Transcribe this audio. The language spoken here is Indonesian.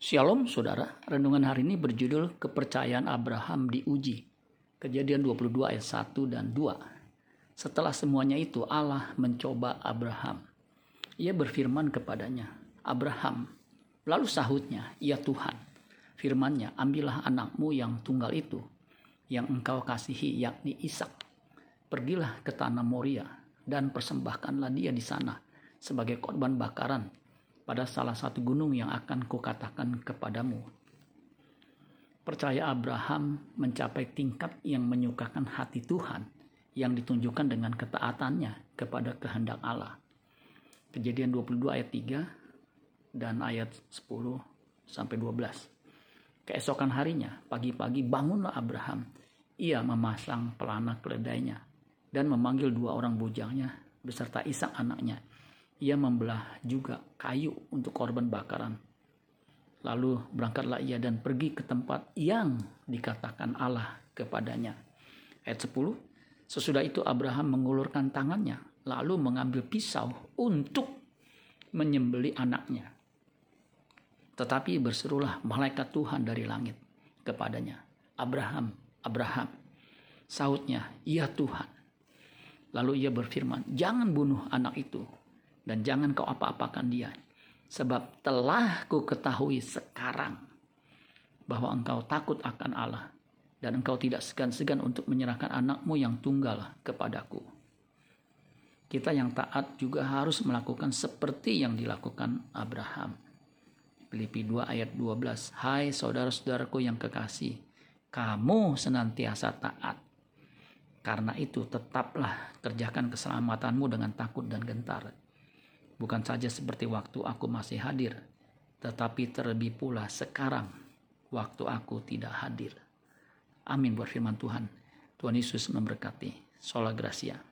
Shalom saudara, renungan hari ini berjudul Kepercayaan Abraham diuji. Kejadian 22 ayat 1 dan 2. Setelah semuanya itu Allah mencoba Abraham. Ia berfirman kepadanya, Abraham. Lalu sahutnya, ya Tuhan. Firmannya, ambillah anakmu yang tunggal itu, yang engkau kasihi yakni Ishak. Pergilah ke tanah Moria dan persembahkanlah dia di sana sebagai korban bakaran pada salah satu gunung yang akan kukatakan kepadamu. Percaya Abraham mencapai tingkat yang menyukakan hati Tuhan yang ditunjukkan dengan ketaatannya kepada kehendak Allah. Kejadian 22 ayat 3 dan ayat 10 sampai 12. Keesokan harinya, pagi-pagi bangunlah Abraham. Ia memasang pelana keledainya dan memanggil dua orang bujangnya beserta Ishak anaknya ia membelah juga kayu untuk korban bakaran. Lalu berangkatlah ia dan pergi ke tempat yang dikatakan Allah kepadanya. Ayat 10, sesudah itu Abraham mengulurkan tangannya, lalu mengambil pisau untuk menyembeli anaknya. Tetapi berserulah malaikat Tuhan dari langit kepadanya, Abraham, Abraham. Sautnya, iya Tuhan. Lalu ia berfirman, jangan bunuh anak itu dan jangan kau apa-apakan dia. Sebab telah ku ketahui sekarang bahwa engkau takut akan Allah dan engkau tidak segan-segan untuk menyerahkan anakmu yang tunggal kepadaku. Kita yang taat juga harus melakukan seperti yang dilakukan Abraham. Filipi 2 ayat 12. Hai saudara-saudaraku yang kekasih, kamu senantiasa taat. Karena itu tetaplah kerjakan keselamatanmu dengan takut dan gentar bukan saja seperti waktu aku masih hadir, tetapi terlebih pula sekarang waktu aku tidak hadir. Amin buat firman Tuhan. Tuhan Yesus memberkati. Sola Gracia.